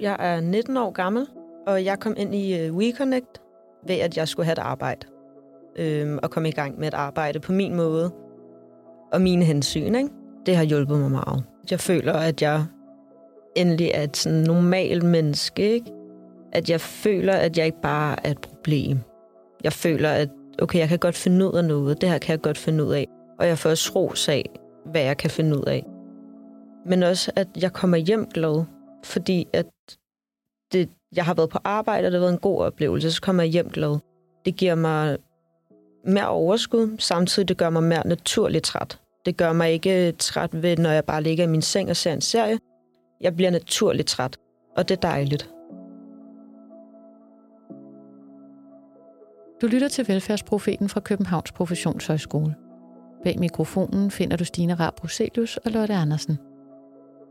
Jeg er 19 år gammel, og jeg kom ind i øh, WeConnect ved, at jeg skulle have et arbejde. Øhm, og komme i gang med et arbejde på min måde og mine hensyn. Ikke? Det har hjulpet mig meget. Jeg føler, at jeg endelig er et sådan normalt menneske. Ikke? At jeg føler, at jeg ikke bare er et problem. Jeg føler, at okay, jeg kan godt finde ud af noget. Det her kan jeg godt finde ud af. Og jeg får også ros af, hvad jeg kan finde ud af. Men også, at jeg kommer hjem glad, fordi at det, jeg har været på arbejde, og det har været en god oplevelse, så kommer jeg hjem glad. Det giver mig mere overskud, samtidig det gør mig mere naturligt træt. Det gør mig ikke træt ved, når jeg bare ligger i min seng og ser en serie. Jeg bliver naturligt træt, og det er dejligt. Du lytter til Velfærdsprofeten fra Københavns Professionshøjskole. Bag mikrofonen finder du Stine Raab og Lotte Andersen.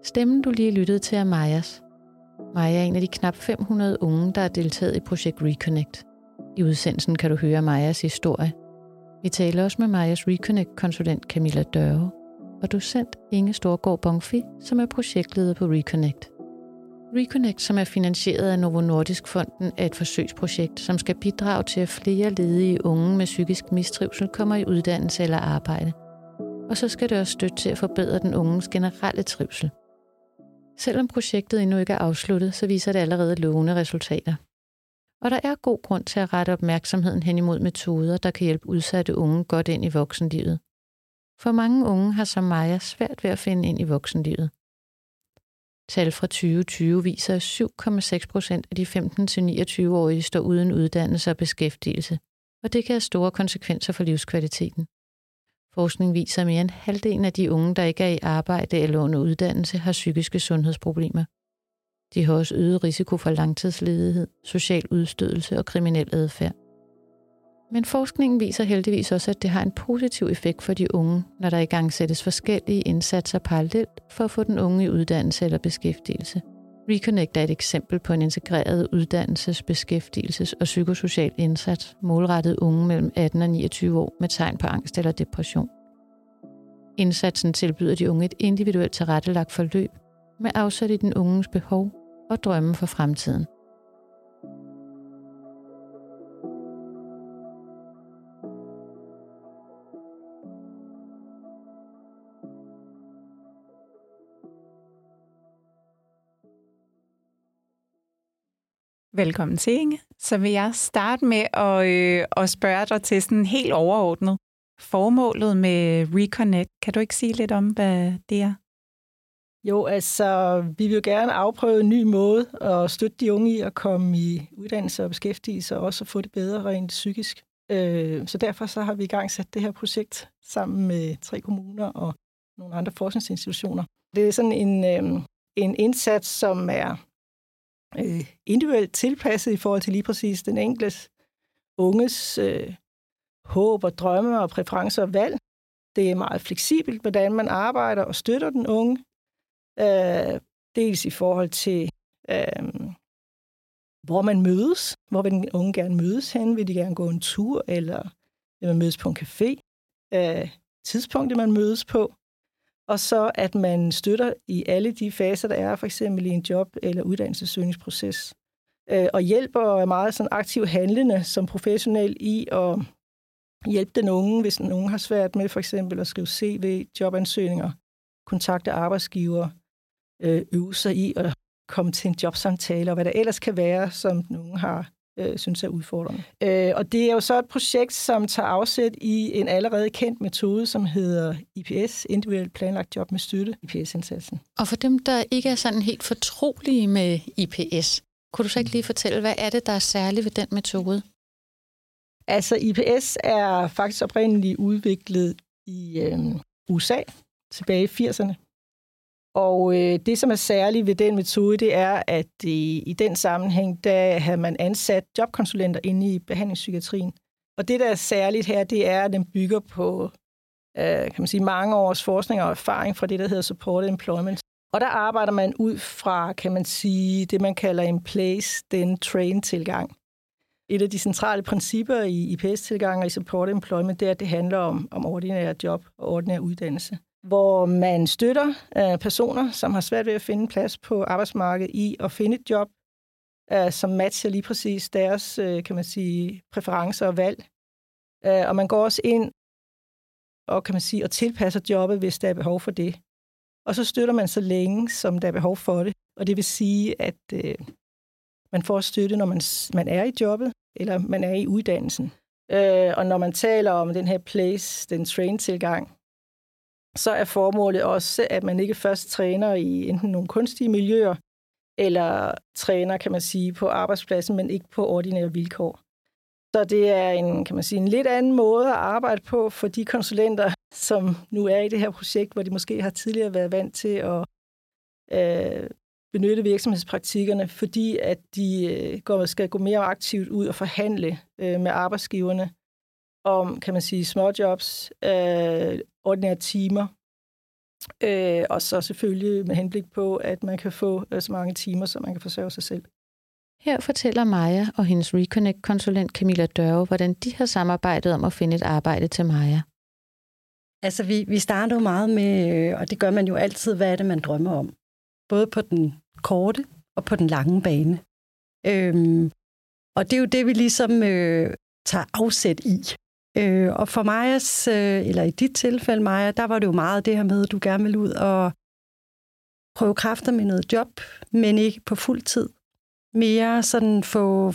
Stemmen, du lige lyttede til, er Majas. Maja er en af de knap 500 unge, der har deltaget i projekt Reconnect. I udsendelsen kan du høre Majas historie. Vi taler også med Majas Reconnect-konsulent Camilla Døre og docent Inge Storgård Bonfi, som er projektleder på Reconnect. Reconnect, som er finansieret af Novo Nordisk Fonden, er et forsøgsprojekt, som skal bidrage til, at flere ledige unge med psykisk mistrivsel kommer i uddannelse eller arbejde. Og så skal det også støtte til at forbedre den unges generelle trivsel. Selvom projektet endnu ikke er afsluttet, så viser det allerede lovende resultater. Og der er god grund til at rette opmærksomheden hen imod metoder, der kan hjælpe udsatte unge godt ind i voksenlivet. For mange unge har som Maja svært ved at finde ind i voksenlivet. Tal fra 2020 viser, at 7,6 procent af de 15-29-årige står uden uddannelse og beskæftigelse, og det kan have store konsekvenser for livskvaliteten. Forskning viser, at mere end halvdelen af de unge, der ikke er i arbejde eller under uddannelse, har psykiske sundhedsproblemer. De har også øget risiko for langtidsledighed, social udstødelse og kriminel adfærd. Men forskningen viser heldigvis også, at det har en positiv effekt for de unge, når der i gang sættes forskellige indsatser parallelt for at få den unge i uddannelse eller beskæftigelse. Reconnect er et eksempel på en integreret uddannelses-, beskæftigelses- og psykosocial indsats målrettet unge mellem 18 og 29 år med tegn på angst eller depression. Indsatsen tilbyder de unge et individuelt tilrettelagt forløb med afsæt i den unges behov og drømme for fremtiden. Velkommen til, Inge. Så vil jeg starte med at, øh, at spørge dig til sådan helt overordnet. Formålet med Reconnect, kan du ikke sige lidt om, hvad det er? Jo, altså, vi vil jo gerne afprøve en ny måde at støtte de unge i at komme i uddannelse og beskæftigelse, og også få det bedre rent psykisk. Øh, så derfor så har vi i gang sat det her projekt sammen med tre kommuner og nogle andre forskningsinstitutioner. Det er sådan en, øh, en indsats, som er øh, individuelt tilpasset i forhold til lige præcis den enkelte unges øh, håb og drømme og præferencer og valg. Det er meget fleksibelt, hvordan man arbejder og støtter den unge. Øh, dels i forhold til, øh, hvor man mødes. Hvor vil den unge gerne mødes hen? Vil de gerne gå en tur, eller vil man mødes på en café? Øh, tidspunktet, man mødes på og så at man støtter i alle de faser, der er, for eksempel i en job- eller uddannelsessøgningsproces. Øh, og hjælper og er meget sådan aktiv handlende som professionel i at hjælpe den unge, hvis den unge har svært med for eksempel at skrive CV, jobansøgninger, kontakte arbejdsgiver, øh, øve sig i at komme til en jobsamtale, og hvad der ellers kan være, som nogen har øh, synes er udfordrende. Øh, og det er jo så et projekt, som tager afsæt i en allerede kendt metode, som hedder IPS, Individuelt Planlagt Job med Støtte, IPS-indsatsen. Og for dem, der ikke er sådan helt fortrolige med IPS, kunne du så ikke lige fortælle, hvad er det, der er særligt ved den metode? Altså, IPS er faktisk oprindeligt udviklet i øh, USA tilbage i 80'erne. Og øh, det, som er særligt ved den metode, det er, at i, i den sammenhæng, der har man ansat jobkonsulenter inde i behandlingspsykiatrien. Og det, der er særligt her, det er, at den bygger på øh, kan man sige, mange års forskning og erfaring fra det, der hedder supported employment. Og der arbejder man ud fra, kan man sige, det, man kalder en place, then train tilgang. Et af de centrale principper i IPS-tilgang og i support employment, det er, at det handler om, om ordinære job og ordinær uddannelse. hvor man støtter øh, personer, som har svært ved at finde plads på arbejdsmarkedet i at finde et job, øh, som matcher lige præcis deres, øh, kan man sige, præferencer og valg. Øh, og man går også ind og kan man sige, og tilpasser jobbet, hvis der er behov for det. Og så støtter man så længe, som der er behov for det. Og det vil sige, at øh, man får støtte, når man, man er i jobbet, eller man er i uddannelsen. Øh, og når man taler om den her place, den train-tilgang, så er formålet også, at man ikke først træner i enten nogle kunstige miljøer, eller træner, kan man sige, på arbejdspladsen, men ikke på ordinære vilkår. Så det er en, kan man sige, en lidt anden måde at arbejde på for de konsulenter, som nu er i det her projekt, hvor de måske har tidligere været vant til at øh, benytte virksomhedspraktikkerne, fordi at de øh, går, skal gå mere aktivt ud og forhandle øh, med arbejdsgiverne om, kan man sige, småjobs, øh, ordinære timer, øh, og så selvfølgelig med henblik på, at man kan få øh, så mange timer, så man kan forsørge sig selv. Her fortæller Maja og hendes Reconnect-konsulent Camilla Dørve, hvordan de har samarbejdet om at finde et arbejde til Maja. Altså, vi, vi starter jo meget med, øh, og det gør man jo altid, hvad er det, man drømmer om? Både på den korte og på den lange bane. Øhm, og det er jo det, vi ligesom øh, tager afsæt i. Øh, og for mig, øh, eller i dit tilfælde, Maja, der var det jo meget det her med, at du gerne vil ud og prøve kræfter med noget job, men ikke på fuld tid. Mere sådan få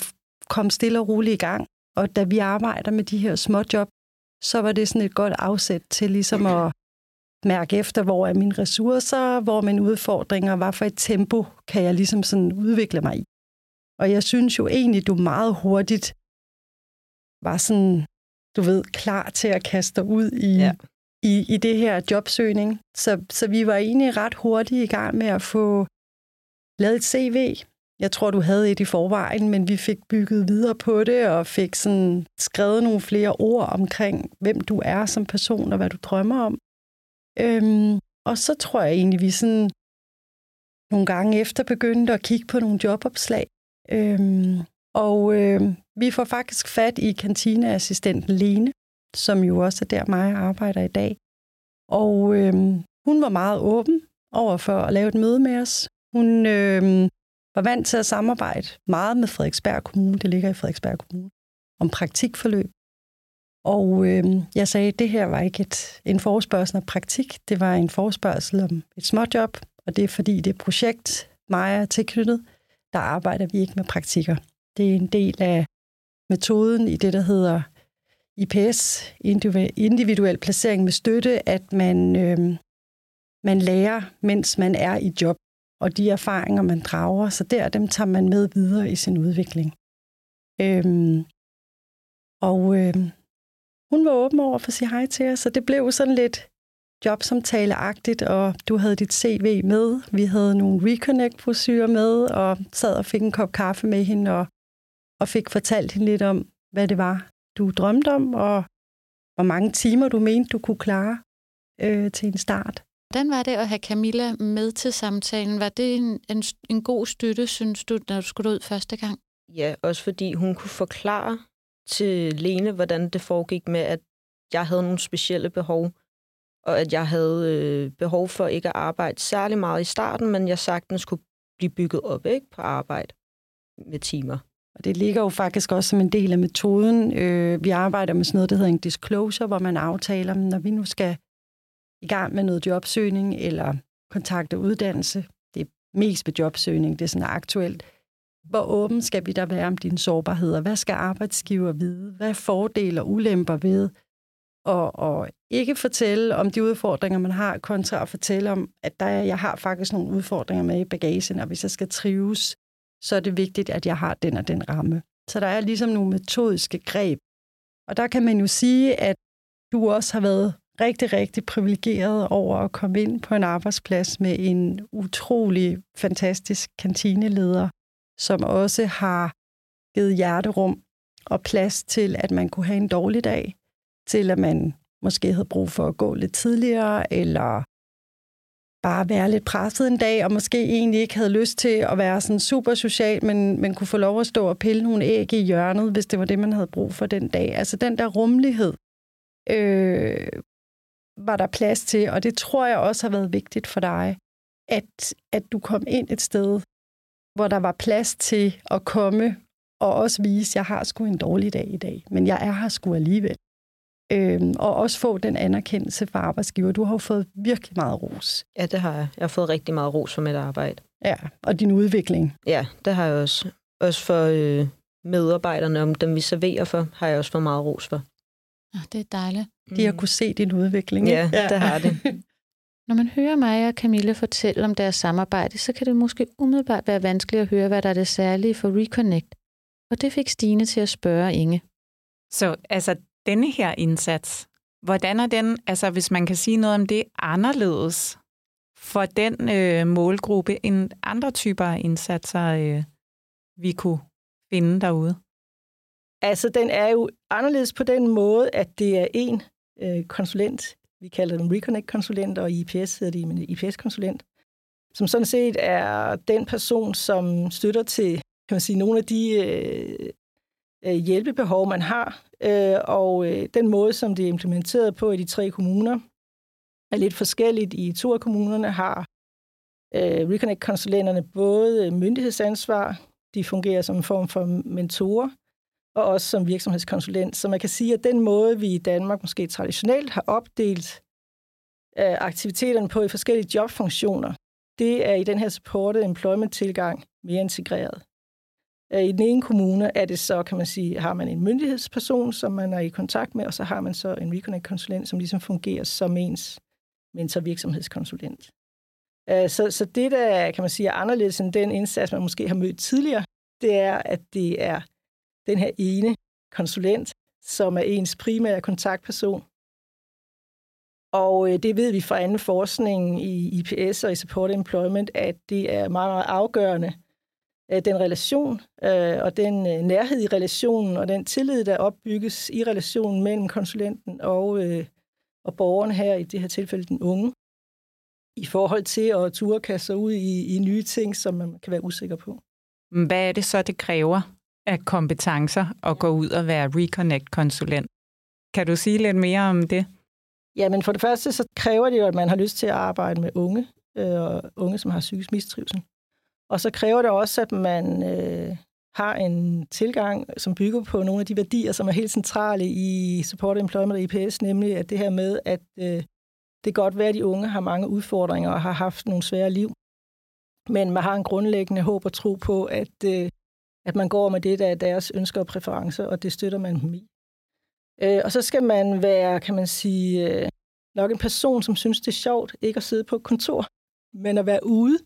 komme stille og roligt i gang. Og da vi arbejder med de her små job, så var det sådan et godt afsæt til ligesom at mærke efter, hvor er mine ressourcer, hvor er mine udfordringer, hvad for et tempo kan jeg ligesom sådan udvikle mig i. Og jeg synes jo egentlig, du meget hurtigt var sådan, du ved, klar til at kaste dig ud i, ja. i, i det her jobsøgning. Så, så vi var egentlig ret hurtigt i gang med at få lavet et CV. Jeg tror, du havde et i forvejen, men vi fik bygget videre på det og fik sådan skrevet nogle flere ord omkring, hvem du er som person og hvad du drømmer om. Øhm, og så tror jeg egentlig, vi sådan nogle gange efter begyndte at kigge på nogle jobopslag. Øhm, og øh, vi får faktisk fat i kantineassistenten Lene, som jo også er der, mig arbejder i dag. Og øh, hun var meget åben over for at lave et møde med os. Hun øh, var vant til at samarbejde meget med Frederiksberg Kommune, det ligger i Frederiksberg Kommune, om praktikforløb. Og øh, jeg sagde, at det her var ikke et, en forespørgsel om praktik, det var en forespørgsel om et småjob, og det er fordi det projekt, mig er tilknyttet, der arbejder vi ikke med praktikker. Det er en del af metoden i det, der hedder IPS, individuel placering med støtte, at man, øh, man lærer, mens man er i job, og de erfaringer, man drager, så der, dem tager man med videre i sin udvikling. Øhm, og øh, hun var åben over for at sige hej til os, så det blev sådan lidt jobsamtaleagtigt, og du havde dit CV med. Vi havde nogle reconnect-brosyrer med, og sad og fik en kop kaffe med hende, og, og fik fortalt hende lidt om, hvad det var, du drømte om, og hvor mange timer du mente, du kunne klare øh, til en start. Hvordan var det at have Camilla med til samtalen? Var det en, en, en god støtte, synes du, når du skulle ud første gang? Ja, også fordi hun kunne forklare til Lene, hvordan det foregik med, at jeg havde nogle specielle behov, og at jeg havde øh, behov for ikke at arbejde særlig meget i starten, men jeg sagtens kunne blive bygget op ikke, på arbejde med timer. Og det ligger jo faktisk også som en del af metoden. Øh, vi arbejder med sådan noget, der hedder en disclosure, hvor man aftaler, når vi nu skal i gang med noget jobsøgning eller kontakte uddannelse, det er mest ved jobsøgning, det er sådan aktuelt, hvor åben skal vi der være om dine sårbarheder? Hvad skal arbejdsgiver vide? Hvad er fordele og ulemper ved og, og ikke fortælle om de udfordringer, man har, kontra at fortælle om, at der, jeg har faktisk nogle udfordringer med i bagagen, og hvis jeg skal trives, så er det vigtigt, at jeg har den og den ramme. Så der er ligesom nogle metodiske greb. Og der kan man jo sige, at du også har været rigtig, rigtig privilegeret over at komme ind på en arbejdsplads med en utrolig fantastisk kantineleder, som også har givet hjerterum og plads til, at man kunne have en dårlig dag, til at man måske havde brug for at gå lidt tidligere, eller bare være lidt presset en dag, og måske egentlig ikke havde lyst til at være sådan super social, men, men kunne få lov at stå og pille nogle æg i hjørnet, hvis det var det, man havde brug for den dag. Altså den der rummelighed øh, var der plads til, og det tror jeg også har været vigtigt for dig, at, at du kom ind et sted, hvor der var plads til at komme og også vise, at jeg har sgu en dårlig dag i dag, men jeg er her sgu alligevel. Øhm, og også få den anerkendelse fra arbejdsgiver. Du har jo fået virkelig meget ros. Ja, det har jeg. Jeg har fået rigtig meget ros for mit arbejde. Ja, og din udvikling. Ja, det har jeg også. Også for øh, medarbejderne, om dem vi serverer for, har jeg også fået meget ros for. Ja, det er dejligt. De har kunne se din udvikling. Ja, ikke? det har det. Når man hører mig og Camille fortælle om deres samarbejde, så kan det måske umiddelbart være vanskeligt at høre, hvad der er det særlige for Reconnect. Og det fik Stine til at spørge Inge. Så altså, denne her indsats, hvordan er den, altså hvis man kan sige noget om det, anderledes for den øh, målgruppe end andre typer af indsatser, øh, vi kunne finde derude? Altså, den er jo anderledes på den måde, at det er en øh, konsulent, vi kalder dem Reconnect-konsulent, og IPS hedder de men IPS-konsulent, som sådan set er den person, som støtter til kan man sige, nogle af de øh, øh, hjælpebehov, man har. Øh, og øh, den måde, som det er implementeret på i de tre kommuner, er lidt forskelligt. I to af kommunerne har øh, Reconnect-konsulenterne både myndighedsansvar, de fungerer som en form for mentorer, og også som virksomhedskonsulent. Så man kan sige, at den måde, vi i Danmark måske traditionelt har opdelt øh, aktiviteterne på i forskellige jobfunktioner, det er i den her supported employment-tilgang mere integreret. Øh, I den ene kommune er det så, kan man sige, har man en myndighedsperson, som man er i kontakt med, og så har man så en Reconnect-konsulent, som ligesom fungerer som ens mentor-virksomhedskonsulent. Øh, så, så det, der kan man sige er anderledes end den indsats, man måske har mødt tidligere, det er, at det er den her ene konsulent, som er ens primære kontaktperson. Og øh, det ved vi fra anden forskning i IPS og i Support Employment, at det er meget, meget afgørende, øh, den relation øh, og den nærhed i relationen og den tillid, der opbygges i relationen mellem konsulenten og, og borgeren her, i det her tilfælde den unge, i forhold til at turde kaste sig ud i, i nye ting, som man kan være usikker på. Hvad er det så, det kræver af kompetencer at gå ud og være Reconnect-konsulent? Kan du sige lidt mere om det? Ja, men for det første, så kræver det jo, at man har lyst til at arbejde med unge, øh, unge, som har psykisk mistrivsel. Og så kræver det også, at man øh, har en tilgang, som bygger på nogle af de værdier, som er helt centrale i Support Employment og IPS, nemlig at det her med, at øh, det kan godt være, at de unge har mange udfordringer og har haft nogle svære liv, men man har en grundlæggende håb og tro på, at, øh, at man går med det, der er deres ønsker og præferencer, og det støtter man dem i. Øh, og så skal man være, kan man sige, øh, nok en person, som synes, det er sjovt ikke at sidde på et kontor, men at være ude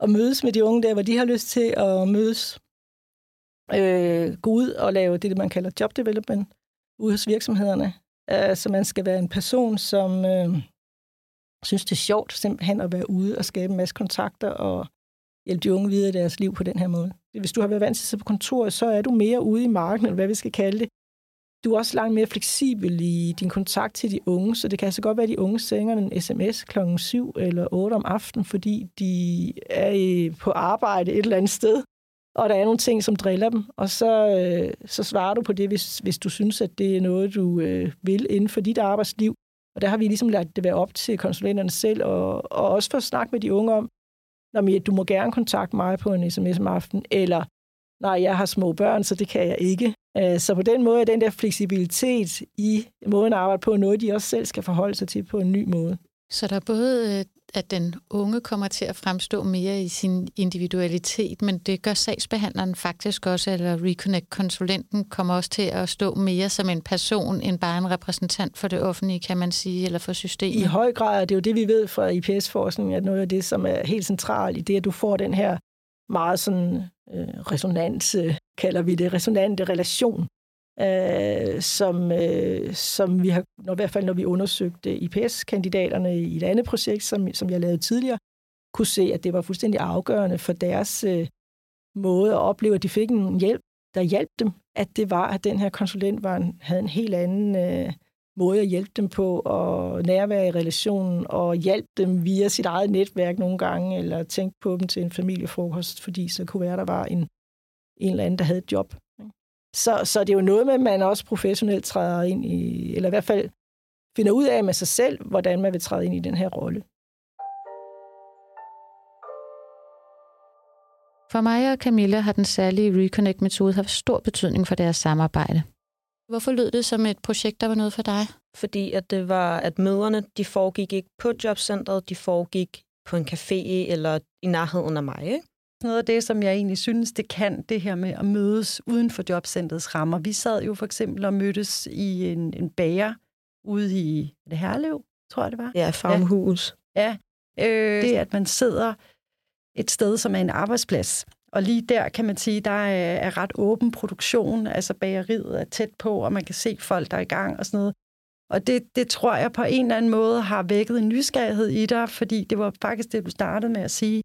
og mødes med de unge der, hvor de har lyst til at mødes, øh, gå ud og lave det, man kalder job development ude hos virksomhederne. Øh, så man skal være en person, som øh, synes, det er sjovt simpelthen at være ude og skabe en masse kontakter og hjælpe de unge videre i deres liv på den her måde. Hvis du har været vant til at sidde på kontoret, så er du mere ude i marken, eller hvad vi skal kalde det. Du er også langt mere fleksibel i din kontakt til de unge, så det kan altså godt være, at de unge sender en sms klokken 7 eller 8 om aftenen, fordi de er på arbejde et eller andet sted, og der er nogle ting, som driller dem, og så, øh, så svarer du på det, hvis, hvis du synes, at det er noget, du øh, vil inden for dit arbejdsliv. Og der har vi ligesom lagt det være op til konsulenterne selv, og, og også for at snakke med de unge om, når du må gerne kontakte mig på en sms om aftenen, eller nej, jeg har små børn, så det kan jeg ikke. Øh, så på den måde er den der fleksibilitet i måden at arbejde på noget, de også selv skal forholde sig til på en ny måde. Så der er både, øh, at den unge kommer til at fremstå mere i sin individualitet, men det gør sagsbehandleren faktisk også, eller Reconnect-konsulenten kommer også til at stå mere som en person, end bare en repræsentant for det offentlige, kan man sige, eller for systemet. I høj grad, det er jo det, vi ved fra IPS-forskning, at noget af det, som er helt centralt i det, at du får den her meget sådan øh, resonans, kalder vi det, resonante relation, øh, som, øh, som vi har, når, i hvert fald når vi undersøgte IPS-kandidaterne i et andet projekt, som, som jeg lavede tidligere, kunne se, at det var fuldstændig afgørende for deres øh, måde at opleve, at de fik en hjælp, der hjalp dem, at det var, at den her konsulent var en, havde en helt anden øh, måde at hjælpe dem på, og nærvære i relationen, og hjælpe dem via sit eget netværk nogle gange, eller tænke på dem til en familiefrokost, fordi så kunne være, der var en, en eller anden, der havde et job. Så, så det er jo noget med, at man også professionelt træder ind i, eller i hvert fald finder ud af med sig selv, hvordan man vil træde ind i den her rolle. For mig og Camilla har den særlige Reconnect-metode haft stor betydning for deres samarbejde. Hvorfor lød det som et projekt, der var noget for dig? Fordi at det var, at møderne, de foregik ikke på jobcentret, de foregik på en café eller i nærheden af mig. Ikke? Noget af det, som jeg egentlig synes, det kan, det her med at mødes uden for jobcentrets rammer. Vi sad jo for eksempel og mødtes i en, en bager ude i det Herlev, tror jeg det var. Ja, farmhus. Ja, øh, det at man sidder et sted, som er en arbejdsplads. Og lige der kan man sige, der er, er ret åben produktion, altså bageriet er tæt på, og man kan se folk, der er i gang og sådan noget. Og det, det tror jeg på en eller anden måde har vækket en nysgerrighed i dig, fordi det var faktisk det, du startede med at sige,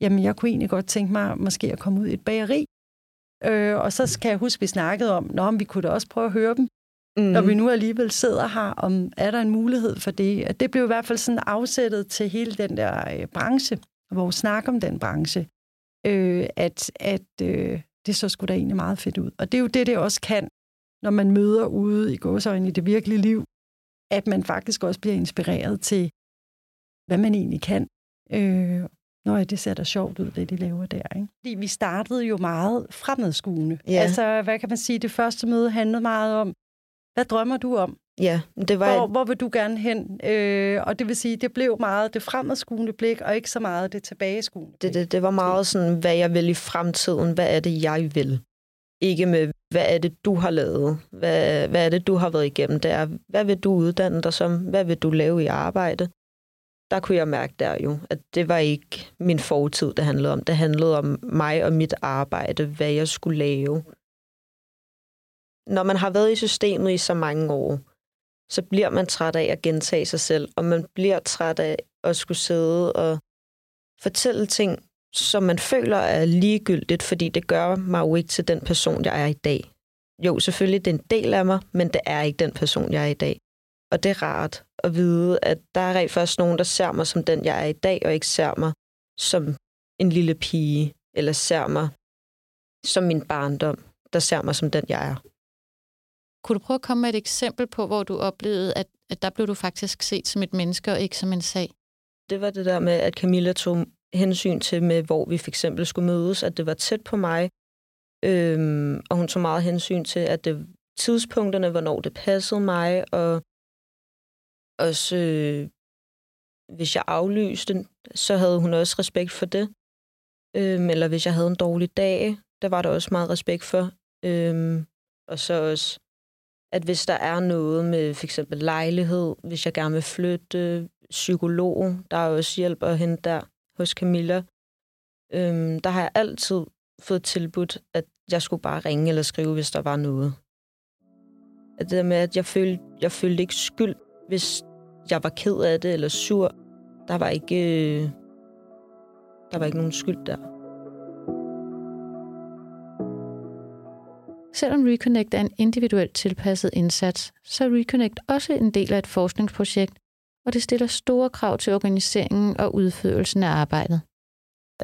jamen jeg kunne egentlig godt tænke mig måske at komme ud i et bageri. Øh, og så kan jeg huske, vi snakkede om, om vi kunne da også prøve at høre dem, mm. når vi nu alligevel sidder her, om er der en mulighed for det. Det blev i hvert fald sådan afsættet til hele den der øh, branche, vores snak om den branche, øh, at, at øh, det så skulle da egentlig meget fedt ud. Og det er jo det, det også kan, når man møder ude i gåsøjne i det virkelige liv, at man faktisk også bliver inspireret til, hvad man egentlig kan. Øh, Nå det ser da sjovt ud, det de laver der. Ikke? Fordi vi startede jo meget fremadskuende. Ja. Altså, hvad kan man sige, det første møde handlede meget om, hvad drømmer du om? Ja, det var... Hvor, hvor vil du gerne hen? Øh, og det vil sige, det blev meget det fremadskuende blik, og ikke så meget det tilbageskuende blik. Det, det, det var meget sådan, hvad jeg vil i fremtiden. Hvad er det, jeg vil? Ikke med, hvad er det, du har lavet? Hvad, hvad er det, du har været igennem? Det er, hvad vil du uddanne dig som? Hvad vil du lave i arbejde? Der kunne jeg mærke der jo, at det var ikke min fortid, det handlede om. Det handlede om mig og mit arbejde, hvad jeg skulle lave. Når man har været i systemet i så mange år, så bliver man træt af at gentage sig selv, og man bliver træt af at skulle sidde og fortælle ting, som man føler er ligegyldigt, fordi det gør mig jo ikke til den person, jeg er i dag. Jo, selvfølgelig, det er en del af mig, men det er ikke den person, jeg er i dag. Og det er rart at vide, at der er rent først nogen, der ser mig som den, jeg er i dag, og ikke ser mig som en lille pige, eller ser mig som min barndom, der ser mig som den, jeg er. Kunne du prøve at komme med et eksempel på, hvor du oplevede, at, at der blev du faktisk set som et menneske og ikke som en sag? Det var det der med, at Camilla tog hensyn til, med hvor vi for eksempel skulle mødes, at det var tæt på mig, øhm, og hun tog meget hensyn til, at det tidspunkterne, hvornår det passede mig, og også øh, hvis jeg aflyste, så havde hun også respekt for det. Øhm, eller hvis jeg havde en dårlig dag, der var der også meget respekt for. Øhm, og så også, at hvis der er noget med for eksempel lejlighed, hvis jeg gerne vil flytte, psykolog, der er også hjælp at hente der hos Camilla. Øhm, der har jeg altid fået tilbudt, at jeg skulle bare ringe eller skrive, hvis der var noget. At det der med, at jeg følte, jeg følte ikke skyld, hvis jeg var ked af det eller sur. Der var ikke, øh, der var ikke nogen skyld der. Selvom Reconnect er en individuelt tilpasset indsats, så er Reconnect også en del af et forskningsprojekt, og det stiller store krav til organiseringen og udførelsen af arbejdet.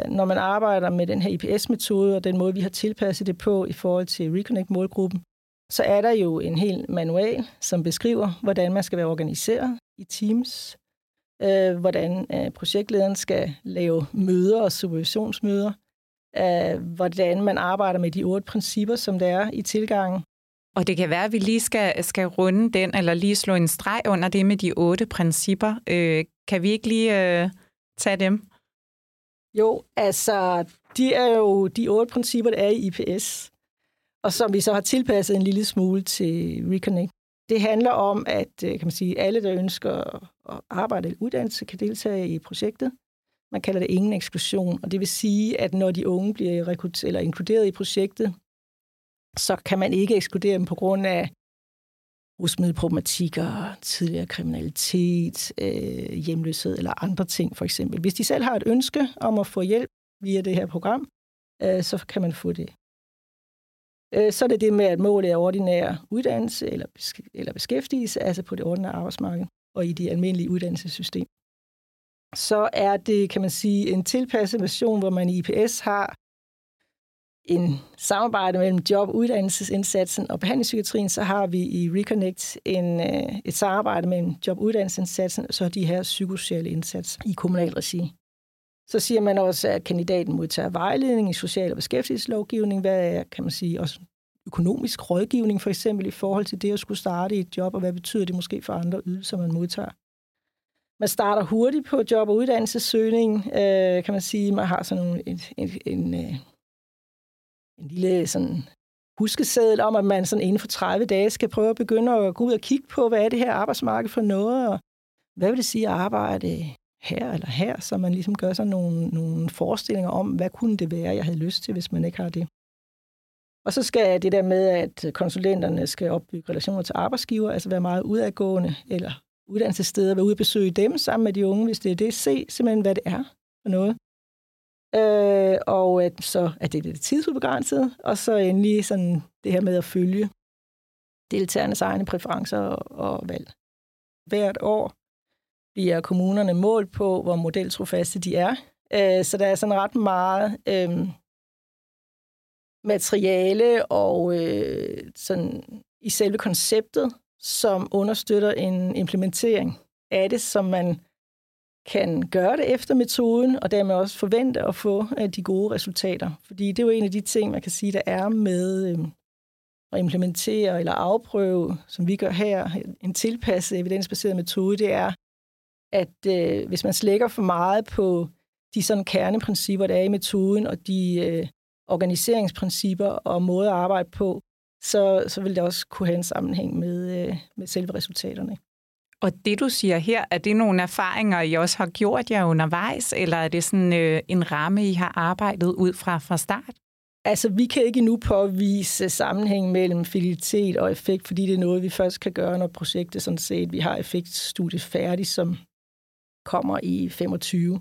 Når man arbejder med den her IPS-metode og den måde, vi har tilpasset det på i forhold til Reconnect-målgruppen, så er der jo en hel manual, som beskriver, hvordan man skal være organiseret i teams, øh, hvordan øh, projektlederen skal lave møder og supervisionsmøder, øh, hvordan man arbejder med de otte principper, som der er i tilgangen. Og det kan være, at vi lige skal, skal runde den, eller lige slå en streg under det med de otte principper. Øh, kan vi ikke lige øh, tage dem? Jo, altså, de er jo de otte principper, der er i IPS, og som vi så har tilpasset en lille smule til Reconnect. Det handler om, at øh, kan man sige, alle, der ønsker at arbejde eller uddannelse, kan deltage i projektet. Man kalder det ingen eksklusion, og det vil sige, at når de unge bliver rekrutteret eller inkluderet i projektet, så kan man ikke ekskludere dem på grund af rusmiddelproblematikker, tidligere kriminalitet, øh, hjemløshed eller andre ting for eksempel. Hvis de selv har et ønske om at få hjælp via det her program, øh, så kan man få det. Øh, så er det det med, at målet er ordinær uddannelse eller, eller beskæftigelse, altså på det ordinære arbejdsmarked og i det almindelige uddannelsessystem. Så er det, kan man sige, en tilpasset version, hvor man i IPS har en samarbejde mellem job- uddannelsesindsatsen og behandlingspsykiatrien, så har vi i Reconnect en, øh, et samarbejde mellem job- uddannelsesindsatsen og så de her psykosociale indsatser i kommunal regi. Så siger man også, at kandidaten modtager vejledning i social- og beskæftigelseslovgivning. Hvad er, kan man sige, også økonomisk rådgivning for eksempel i forhold til det at skulle starte i et job, og hvad betyder det måske for andre ydelser, man modtager. Man starter hurtigt på job- og uddannelsessøgning, øh, kan man sige. Man har sådan en, en, en, en, en lille sådan huskeseddel om, at man sådan inden for 30 dage skal prøve at begynde at gå ud og kigge på, hvad er det her arbejdsmarked for noget, og hvad vil det sige at arbejde øh, her eller her, så man ligesom gør sig nogle, nogle forestillinger om, hvad kunne det være, jeg havde lyst til, hvis man ikke har det. Og så skal det der med, at konsulenterne skal opbygge relationer til arbejdsgiver, altså være meget udadgående, eller uddannelsessteder, være ude og besøge dem sammen med de unge, hvis det er det. Se simpelthen, hvad det er for noget. Øh, og at, så er det lidt tidsubegrænset, og så endelig sådan det her med at følge deltagernes egne præferencer og, og valg. Hvert år bliver kommunerne målt på, hvor modeltrofaste de er. Øh, så der er sådan ret meget øh, materiale og øh, sådan i selve konceptet, som understøtter en implementering af det, som man kan gøre det efter metoden, og dermed også forvente at få øh, de gode resultater. Fordi det er jo en af de ting, man kan sige, der er med øh, at implementere eller afprøve, som vi gør her, en tilpasset evidensbaseret metode, det er, at øh, hvis man slækker for meget på de sådan kerneprincipper, der er i metoden, og de øh, organiseringsprincipper og måder at arbejde på, så, så vil det også kunne have en sammenhæng med, øh, med selve resultaterne. Og det, du siger her, er det nogle erfaringer, I også har gjort jer undervejs, eller er det sådan øh, en ramme, I har arbejdet ud fra fra start? Altså, vi kan ikke endnu påvise sammenhæng mellem fidelitet og effekt, fordi det er noget, vi først kan gøre, når projektet sådan set, vi har effektstudiet færdigt, som kommer i 25.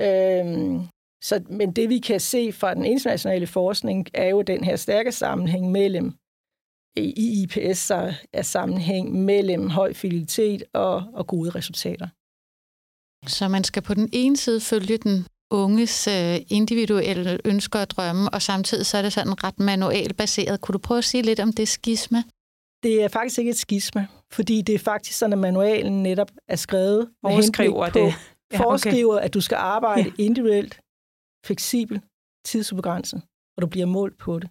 Øhm, så, men det, vi kan se fra den internationale forskning, er jo den her stærke sammenhæng mellem i IPS er sammenhæng mellem høj fidelitet og, og gode resultater. Så man skal på den ene side følge den unges øh, individuelle ønsker og drømme, og samtidig så er det sådan ret manuelt baseret. Kunne du prøve at sige lidt om det skisma? Det er faktisk ikke et skisma, fordi det er faktisk sådan, at manualen netop er skrevet Foreskriver på, det. Ja, okay. foreskriver, at du skal arbejde ja. individuelt, fleksibelt, tidsubegrænset, og du bliver målt på det.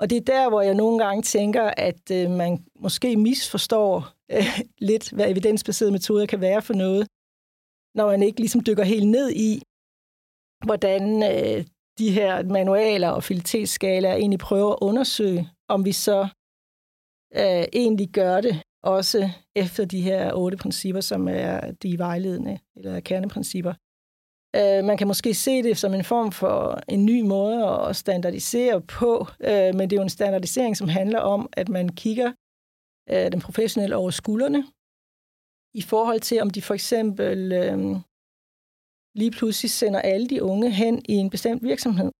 Og det er der, hvor jeg nogle gange tænker, at øh, man måske misforstår øh, lidt, hvad evidensbaserede metoder kan være for noget, når man ikke ligesom dykker helt ned i, hvordan øh, de her manualer og fidelitetsskalaer egentlig prøver at undersøge, om vi så øh, egentlig gør det også efter de her otte principper, som er de vejledende eller kerneprincipper. Øh, man kan måske se det som en form for en ny måde at standardisere på, øh, men det er jo en standardisering, som handler om, at man kigger øh, den professionelle over skuldrene, i forhold til, om de for eksempel øh, lige pludselig sender alle de unge hen i en bestemt virksomhed.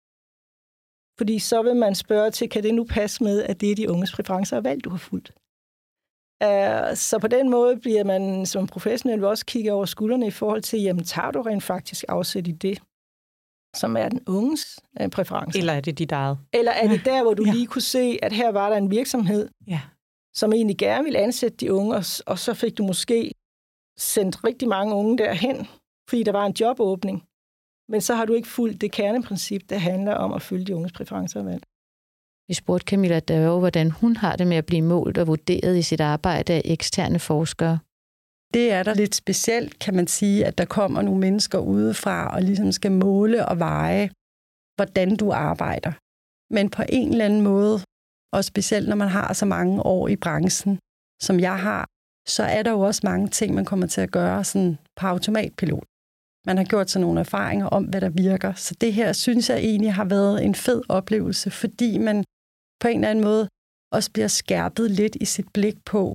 Fordi så vil man spørge til, kan det nu passe med, at det er de unges præferencer og valg, du har fulgt? Uh, så på den måde bliver man som professionel også kigge over skuldrene i forhold til, jamen tager du rent faktisk afsæt i det, som er den unges uh, præference? Eller er det dit eget? Eller er det der, hvor du ja. lige kunne se, at her var der en virksomhed, ja. som egentlig gerne ville ansætte de unge, og, og så fik du måske sendt rigtig mange unge derhen, fordi der var en jobåbning. Men så har du ikke fulgt det kerneprincip, der handler om at følge de unges præferencer og valg. Vi spurgte Camilla Dørge, hvordan hun har det med at blive målt og vurderet i sit arbejde af eksterne forskere. Det er der lidt specielt, kan man sige, at der kommer nogle mennesker udefra og ligesom skal måle og veje, hvordan du arbejder. Men på en eller anden måde, og specielt når man har så mange år i branchen, som jeg har, så er der jo også mange ting, man kommer til at gøre sådan på automatpilot. Man har gjort sig nogle erfaringer om, hvad der virker. Så det her synes jeg egentlig har været en fed oplevelse, fordi man på en eller anden måde også bliver skærpet lidt i sit blik på,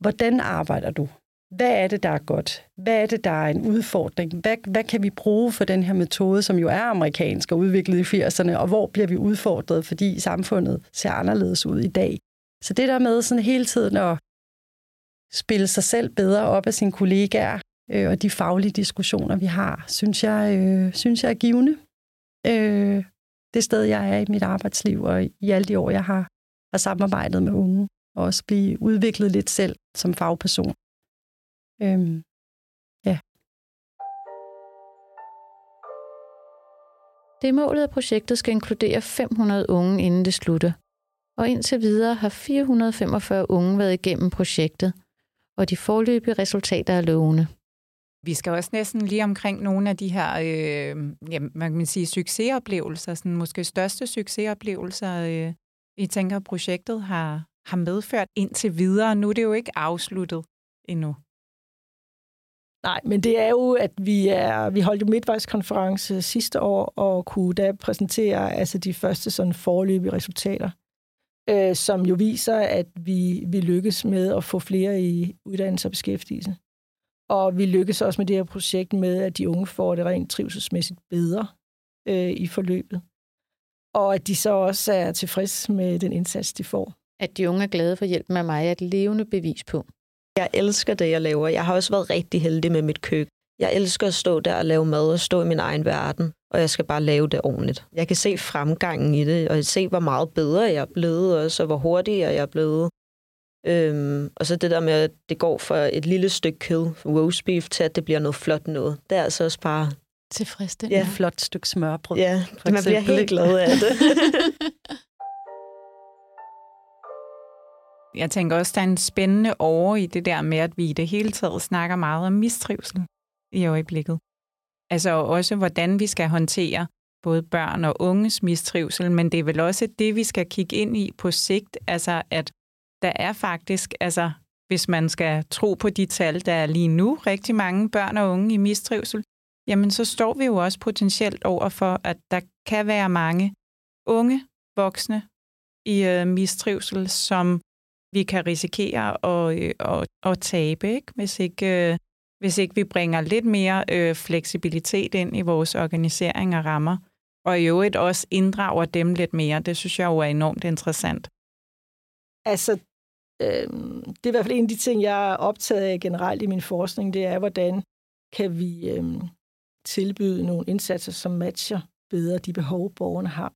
hvordan arbejder du? Hvad er det, der er godt? Hvad er det, der er en udfordring? Hvad, hvad kan vi bruge for den her metode, som jo er amerikansk og udviklet i 80'erne, og hvor bliver vi udfordret, fordi samfundet ser anderledes ud i dag? Så det der med sådan hele tiden at spille sig selv bedre op af sine kollegaer, øh, og de faglige diskussioner, vi har, synes jeg, øh, synes jeg er givende. Øh, det sted, jeg er i mit arbejdsliv, og i alle de år, jeg har, har samarbejdet med unge, og også blive udviklet lidt selv som fagperson. Øhm, ja. Det er målet, at projektet skal inkludere 500 unge, inden det slutter. Og indtil videre har 445 unge været igennem projektet, og de forløbige resultater er lovende. Vi skal også næsten lige omkring nogle af de her, øh, ja, man kan sige, succesoplevelser, sådan måske største succesoplevelser, øh, I tænker, projektet har, har medført indtil videre. Nu er det jo ikke afsluttet endnu. Nej, men det er jo, at vi er vi holdt jo midtvejskonference sidste år, og kunne da præsentere altså de første sådan forløbige resultater, øh, som jo viser, at vi, vi lykkes med at få flere i uddannelse og beskæftigelse. Og vi lykkes også med det her projekt med, at de unge får det rent trivselsmæssigt bedre øh, i forløbet. Og at de så også er tilfredse med den indsats, de får. At de unge er glade for hjælp med mig er et levende bevis på. Jeg elsker det, jeg laver. Jeg har også været rigtig heldig med mit køkken. Jeg elsker at stå der og lave mad og stå i min egen verden, og jeg skal bare lave det ordentligt. Jeg kan se fremgangen i det, og se, hvor meget bedre jeg er blevet, og så hvor hurtigere jeg er blevet. Øhm, og så det der med, at det går fra et lille stykke kød, roast beef, til at det bliver noget flot noget. Det er altså også bare... Tilfredsstillende. Ja. Et flot stykke smørbrød. Ja, man bliver helt glad af det. Jeg tænker også, der er en spændende over i det der med, at vi i det hele taget snakker meget om mistrivsel i øjeblikket. Altså også, hvordan vi skal håndtere både børn og unges mistrivsel, men det er vel også det, vi skal kigge ind i på sigt, altså at der er faktisk, altså hvis man skal tro på de tal, der er lige nu, rigtig mange børn og unge i mistrivsel, jamen så står vi jo også potentielt over for, at der kan være mange unge voksne i øh, mistrivsel, som vi kan risikere at, øh, at, at tabe, ikke? Hvis, ikke, øh, hvis ikke vi bringer lidt mere øh, fleksibilitet ind i vores organisering og rammer, og i øvrigt også inddrager dem lidt mere. Det synes jeg jo er enormt interessant. Altså, øh, det er i hvert fald en af de ting, jeg er optaget af generelt i min forskning, det er, hvordan kan vi øh, tilbyde nogle indsatser, som matcher bedre de behov, borgerne har.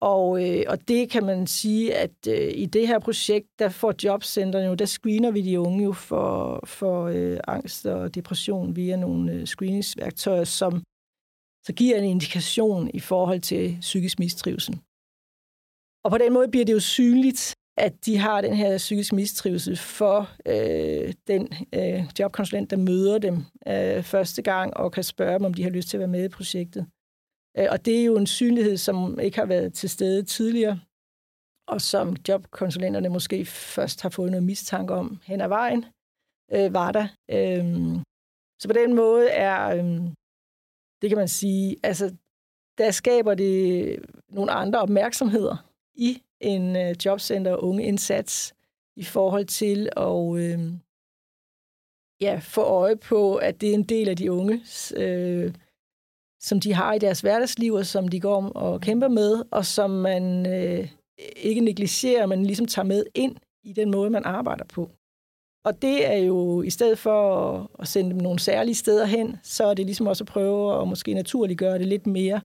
Og, øh, og det kan man sige, at øh, i det her projekt, der får jobcentrene jo, der screener vi de unge jo for, for øh, angst og depression via nogle øh, screeningsværktøjer, som så giver en indikation i forhold til psykisk mistrivsel. Og på den måde bliver det jo synligt, at de har den her psykisk mistrivsel for øh, den øh, jobkonsulent, der møder dem øh, første gang og kan spørge dem, om de har lyst til at være med i projektet. Øh, og det er jo en synlighed, som ikke har været til stede tidligere, og som jobkonsulenterne måske først har fået noget mistanke om hen ad vejen, øh, var der. Øh, så på den måde er, øh, det kan man sige, altså der skaber det nogle andre opmærksomheder i en øh, jobcenter og unge indsats i forhold til at øh, ja, få øje på, at det er en del af de unge øh, som de har i deres hverdagsliv, og som de går om og kæmper med, og som man øh, ikke negligerer, men ligesom tager med ind i den måde, man arbejder på. Og det er jo, i stedet for at sende dem nogle særlige steder hen, så er det ligesom også at prøve at måske naturligt gøre det lidt mere,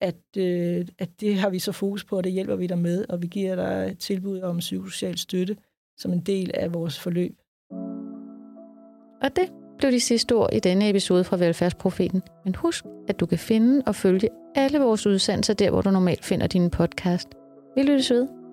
at, øh, at det har vi så fokus på, og det hjælper vi dig med, og vi giver dig tilbud om psykosocial støtte som en del af vores forløb. Og det blev de sidste ord i denne episode fra Velfærdsprofeten. Men husk, at du kan finde og følge alle vores udsendelser der, hvor du normalt finder din podcast. Vi lyttes ved.